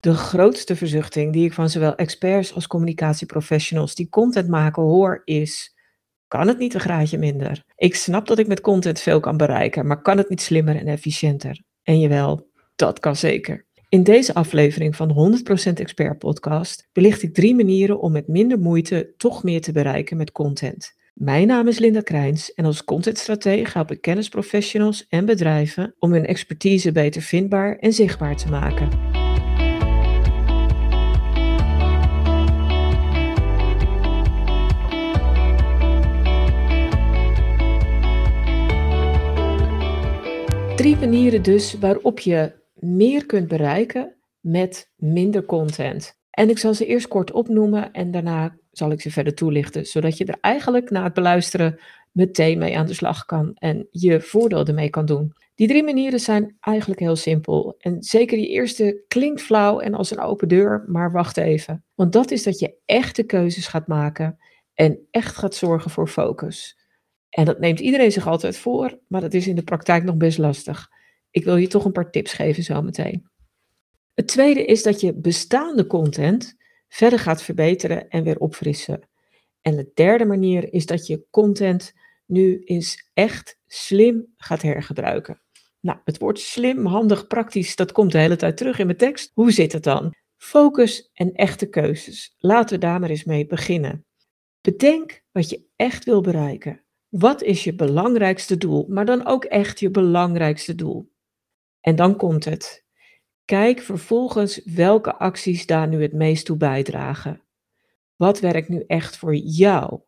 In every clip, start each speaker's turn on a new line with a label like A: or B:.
A: De grootste verzuchting die ik van zowel experts als communicatieprofessionals die content maken hoor is: kan het niet een graadje minder? Ik snap dat ik met content veel kan bereiken, maar kan het niet slimmer en efficiënter? En jawel, dat kan zeker. In deze aflevering van 100% Expert Podcast belicht ik drie manieren om met minder moeite toch meer te bereiken met content. Mijn naam is Linda Krijns en als contentstratege help ik kennisprofessionals en bedrijven om hun expertise beter vindbaar en zichtbaar te maken. Drie manieren dus waarop je meer kunt bereiken met minder content. En ik zal ze eerst kort opnoemen en daarna zal ik ze verder toelichten, zodat je er eigenlijk na het beluisteren meteen mee aan de slag kan en je voordeel ermee kan doen. Die drie manieren zijn eigenlijk heel simpel. En zeker die eerste klinkt flauw en als een open deur, maar wacht even. Want dat is dat je echte keuzes gaat maken en echt gaat zorgen voor focus. En dat neemt iedereen zich altijd voor, maar dat is in de praktijk nog best lastig. Ik wil je toch een paar tips geven zo meteen. Het tweede is dat je bestaande content verder gaat verbeteren en weer opfrissen. En de derde manier is dat je content nu eens echt slim gaat hergebruiken. Nou, het woord slim, handig, praktisch, dat komt de hele tijd terug in mijn tekst. Hoe zit het dan? Focus en echte keuzes. Laten we daar maar eens mee beginnen. Bedenk wat je echt wil bereiken. Wat is je belangrijkste doel? Maar dan ook echt je belangrijkste doel. En dan komt het. Kijk vervolgens welke acties daar nu het meest toe bijdragen. Wat werkt nu echt voor jou?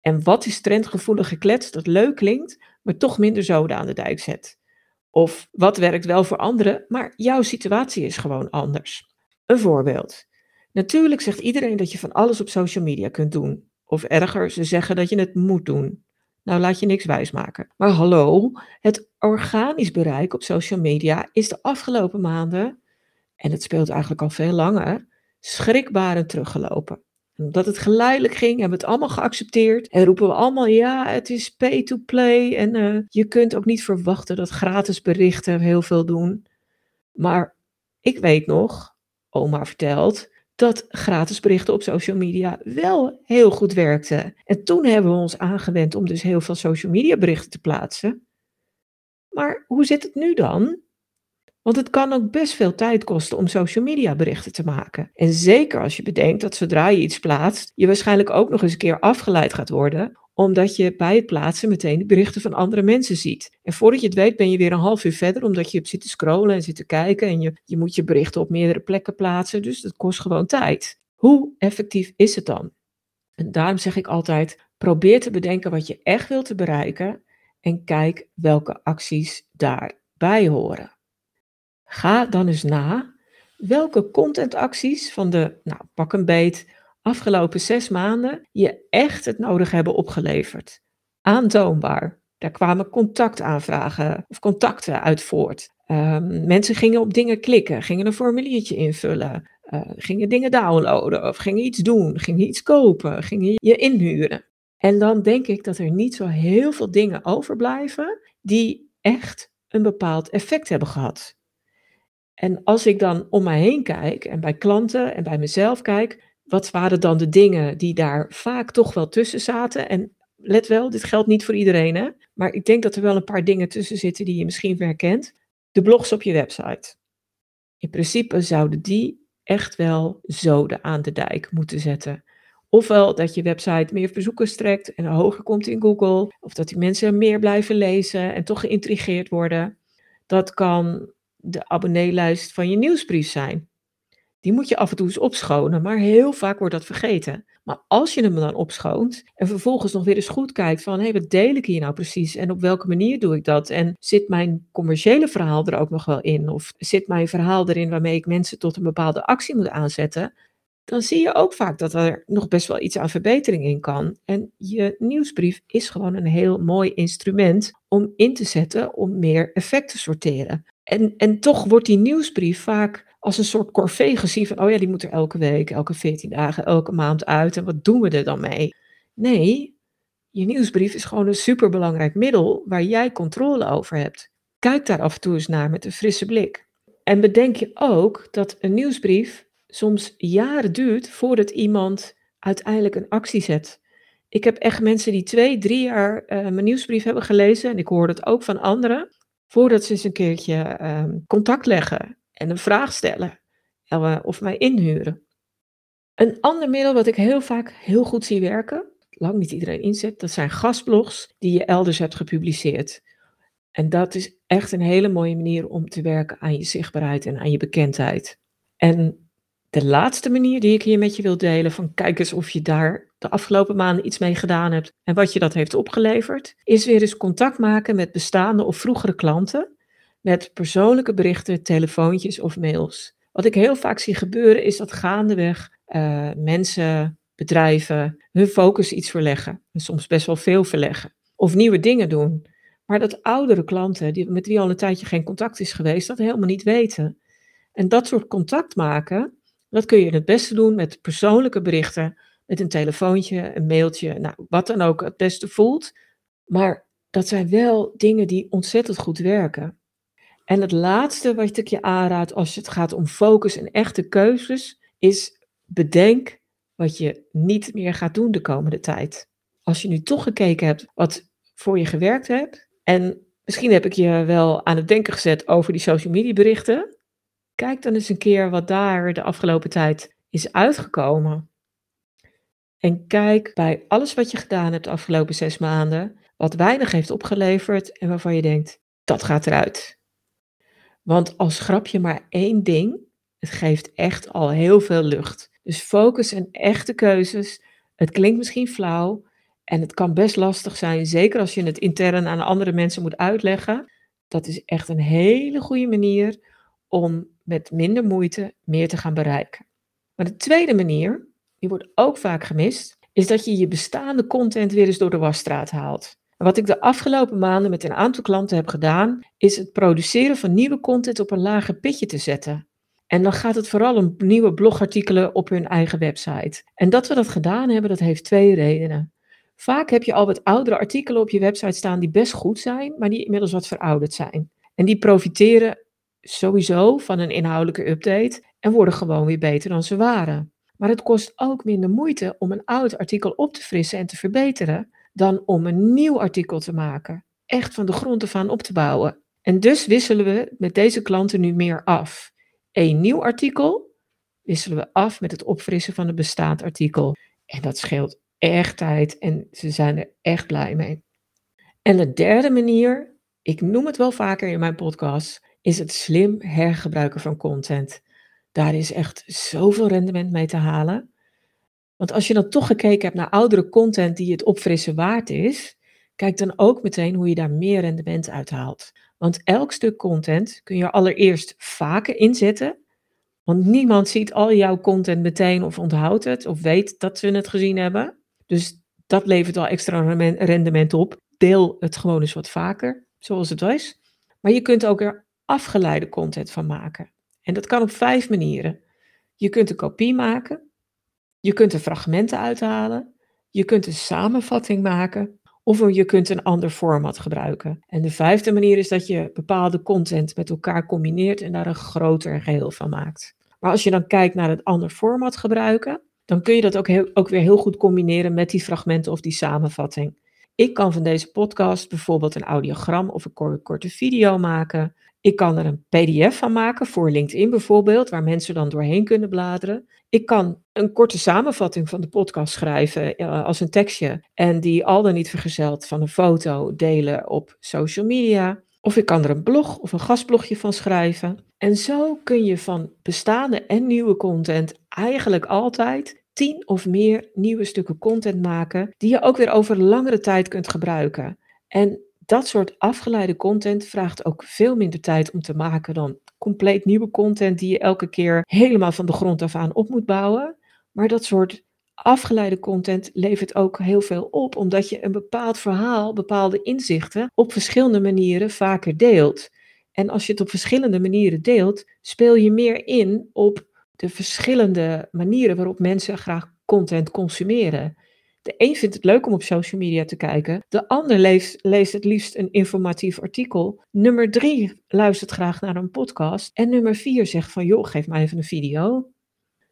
A: En wat is trendgevoelige klets dat leuk klinkt, maar toch minder zoden aan de dijk zet? Of wat werkt wel voor anderen, maar jouw situatie is gewoon anders? Een voorbeeld. Natuurlijk zegt iedereen dat je van alles op social media kunt doen. Of erger, ze zeggen dat je het moet doen. Nou, laat je niks wijsmaken. Maar hallo, het organisch bereik op social media is de afgelopen maanden, en het speelt eigenlijk al veel langer, schrikbarend teruggelopen. En omdat het geleidelijk ging, hebben we het allemaal geaccepteerd. En roepen we allemaal, ja, het is pay to play. En uh, je kunt ook niet verwachten dat gratis berichten heel veel doen. Maar ik weet nog, oma vertelt, dat gratis berichten op social media wel heel goed werkte. En toen hebben we ons aangewend om dus heel veel social media berichten te plaatsen. Maar hoe zit het nu dan? Want het kan ook best veel tijd kosten om social media berichten te maken. En zeker als je bedenkt dat zodra je iets plaatst, je waarschijnlijk ook nog eens een keer afgeleid gaat worden omdat je bij het plaatsen meteen de berichten van andere mensen ziet. En voordat je het weet ben je weer een half uur verder, omdat je hebt zitten scrollen en zitten kijken en je, je moet je berichten op meerdere plekken plaatsen, dus dat kost gewoon tijd. Hoe effectief is het dan? En daarom zeg ik altijd, probeer te bedenken wat je echt wilt te bereiken en kijk welke acties daarbij horen. Ga dan eens na welke contentacties van de, nou pak een beet, afgelopen zes maanden je echt het nodig hebben opgeleverd. Aantoonbaar. Daar kwamen contactaanvragen of contacten uit voort. Um, mensen gingen op dingen klikken, gingen een formuliertje invullen, uh, gingen dingen downloaden of gingen iets doen, gingen iets kopen, gingen je inhuren. En dan denk ik dat er niet zo heel veel dingen overblijven die echt een bepaald effect hebben gehad. En als ik dan om mij heen kijk en bij klanten en bij mezelf kijk, wat waren dan de dingen die daar vaak toch wel tussen zaten? En let wel, dit geldt niet voor iedereen, hè? maar ik denk dat er wel een paar dingen tussen zitten die je misschien herkent. De blogs op je website. In principe zouden die echt wel zoden aan de dijk moeten zetten. Ofwel dat je website meer bezoekers trekt en hoger komt in Google, of dat die mensen meer blijven lezen en toch geïntrigeerd worden. Dat kan de abonneelijst van je nieuwsbrief zijn. Die moet je af en toe eens opschonen, maar heel vaak wordt dat vergeten. Maar als je hem dan opschoont en vervolgens nog weer eens goed kijkt van, hé, wat deel ik hier nou precies en op welke manier doe ik dat? En zit mijn commerciële verhaal er ook nog wel in? Of zit mijn verhaal erin waarmee ik mensen tot een bepaalde actie moet aanzetten? Dan zie je ook vaak dat er nog best wel iets aan verbetering in kan. En je nieuwsbrief is gewoon een heel mooi instrument om in te zetten om meer effect te sorteren. En, en toch wordt die nieuwsbrief vaak als een soort corvée gezien van, oh ja, die moet er elke week, elke 14 dagen, elke maand uit en wat doen we er dan mee? Nee, je nieuwsbrief is gewoon een superbelangrijk middel waar jij controle over hebt. Kijk daar af en toe eens naar met een frisse blik. En bedenk je ook dat een nieuwsbrief soms jaren duurt voordat iemand uiteindelijk een actie zet. Ik heb echt mensen die twee, drie jaar uh, mijn nieuwsbrief hebben gelezen, en ik hoor het ook van anderen, voordat ze eens een keertje uh, contact leggen en een vraag stellen of mij inhuren. Een ander middel wat ik heel vaak heel goed zie werken, lang niet iedereen inzet, dat zijn gastblogs die je elders hebt gepubliceerd. En dat is echt een hele mooie manier om te werken aan je zichtbaarheid en aan je bekendheid. En de laatste manier die ik hier met je wil delen, van kijk eens of je daar de afgelopen maanden iets mee gedaan hebt en wat je dat heeft opgeleverd, is weer eens contact maken met bestaande of vroegere klanten met persoonlijke berichten, telefoontjes of mails. Wat ik heel vaak zie gebeuren is dat gaandeweg uh, mensen, bedrijven hun focus iets verleggen. En soms best wel veel verleggen. Of nieuwe dingen doen. Maar dat oudere klanten, die, met wie al een tijdje geen contact is geweest, dat helemaal niet weten. En dat soort contact maken, dat kun je het beste doen met persoonlijke berichten, met een telefoontje, een mailtje, nou, wat dan ook het beste voelt. Maar dat zijn wel dingen die ontzettend goed werken. En het laatste wat ik je aanraad als het gaat om focus en echte keuzes, is bedenk wat je niet meer gaat doen de komende tijd. Als je nu toch gekeken hebt wat voor je gewerkt hebt, en misschien heb ik je wel aan het denken gezet over die social media berichten, kijk dan eens een keer wat daar de afgelopen tijd is uitgekomen. En kijk bij alles wat je gedaan hebt de afgelopen zes maanden, wat weinig heeft opgeleverd en waarvan je denkt, dat gaat eruit. Want als grapje maar één ding, het geeft echt al heel veel lucht. Dus focus en echte keuzes. Het klinkt misschien flauw en het kan best lastig zijn, zeker als je het intern aan andere mensen moet uitleggen. Dat is echt een hele goede manier om met minder moeite meer te gaan bereiken. Maar de tweede manier, die wordt ook vaak gemist, is dat je je bestaande content weer eens door de wasstraat haalt. Wat ik de afgelopen maanden met een aantal klanten heb gedaan, is het produceren van nieuwe content op een lager pitje te zetten. En dan gaat het vooral om nieuwe blogartikelen op hun eigen website. En dat we dat gedaan hebben, dat heeft twee redenen. Vaak heb je al wat oudere artikelen op je website staan die best goed zijn, maar die inmiddels wat verouderd zijn. En die profiteren sowieso van een inhoudelijke update en worden gewoon weer beter dan ze waren. Maar het kost ook minder moeite om een oud artikel op te frissen en te verbeteren dan om een nieuw artikel te maken. Echt van de grond af aan op te bouwen. En dus wisselen we met deze klanten nu meer af. Een nieuw artikel wisselen we af met het opfrissen van een bestaand artikel. En dat scheelt echt tijd en ze zijn er echt blij mee. En de derde manier, ik noem het wel vaker in mijn podcast, is het slim hergebruiken van content. Daar is echt zoveel rendement mee te halen. Want als je dan toch gekeken hebt naar oudere content die het opfrissen waard is, kijk dan ook meteen hoe je daar meer rendement uit haalt. Want elk stuk content kun je allereerst vaker inzetten. Want niemand ziet al jouw content meteen of onthoudt het of weet dat ze het gezien hebben. Dus dat levert al extra rendement op. Deel het gewoon eens wat vaker, zoals het was. Maar je kunt ook er afgeleide content van maken. En dat kan op vijf manieren. Je kunt een kopie maken. Je kunt er fragmenten uithalen. Je kunt een samenvatting maken. Of je kunt een ander format gebruiken. En de vijfde manier is dat je bepaalde content met elkaar combineert en daar een groter geheel van maakt. Maar als je dan kijkt naar het ander format gebruiken, dan kun je dat ook, ook weer heel goed combineren met die fragmenten of die samenvatting. Ik kan van deze podcast bijvoorbeeld een audiogram of een korte video maken. Ik kan er een PDF van maken voor LinkedIn bijvoorbeeld, waar mensen dan doorheen kunnen bladeren. Ik kan een korte samenvatting van de podcast schrijven uh, als een tekstje en die al dan niet vergezeld van een foto delen op social media. Of ik kan er een blog of een gastblogje van schrijven. En zo kun je van bestaande en nieuwe content eigenlijk altijd tien of meer nieuwe stukken content maken, die je ook weer over langere tijd kunt gebruiken. En dat soort afgeleide content vraagt ook veel minder tijd om te maken dan compleet nieuwe content die je elke keer helemaal van de grond af aan op moet bouwen. Maar dat soort afgeleide content levert ook heel veel op, omdat je een bepaald verhaal, bepaalde inzichten op verschillende manieren vaker deelt. En als je het op verschillende manieren deelt, speel je meer in op de verschillende manieren waarop mensen graag content consumeren. De een vindt het leuk om op social media te kijken. De ander leest, het liefst een informatief artikel. Nummer drie luistert graag naar een podcast. En nummer vier zegt van joh, geef mij even een video.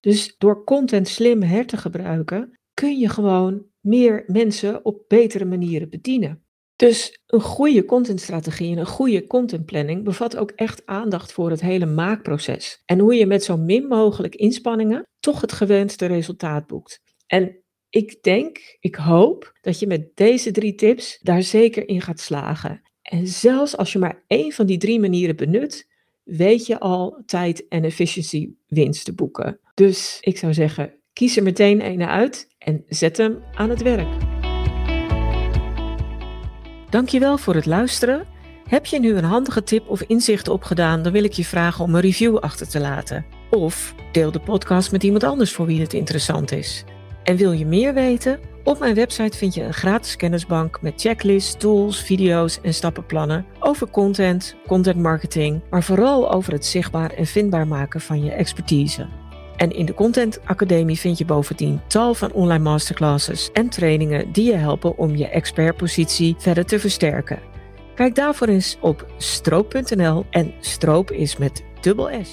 A: Dus door content slim her te gebruiken, kun je gewoon meer mensen op betere manieren bedienen. Dus een goede contentstrategie en een goede contentplanning bevat ook echt aandacht voor het hele maakproces. En hoe je met zo min mogelijk inspanningen toch het gewenste resultaat boekt. En ik denk, ik hoop dat je met deze drie tips daar zeker in gaat slagen. En zelfs als je maar één van die drie manieren benut, weet je al tijd en efficiency winst te boeken. Dus ik zou zeggen, kies er meteen een uit en zet hem aan het werk. Dankjewel voor het luisteren. Heb je nu een handige tip of inzicht opgedaan, dan wil ik je vragen om een review achter te laten. Of deel de podcast met iemand anders voor wie het interessant is. En wil je meer weten? Op mijn website vind je een gratis kennisbank met checklists, tools, video's en stappenplannen over content, content marketing, maar vooral over het zichtbaar en vindbaar maken van je expertise. En in de Content Academie vind je bovendien tal van online masterclasses en trainingen die je helpen om je expertpositie verder te versterken. Kijk daarvoor eens op stroop.nl en stroop is met dubbel S.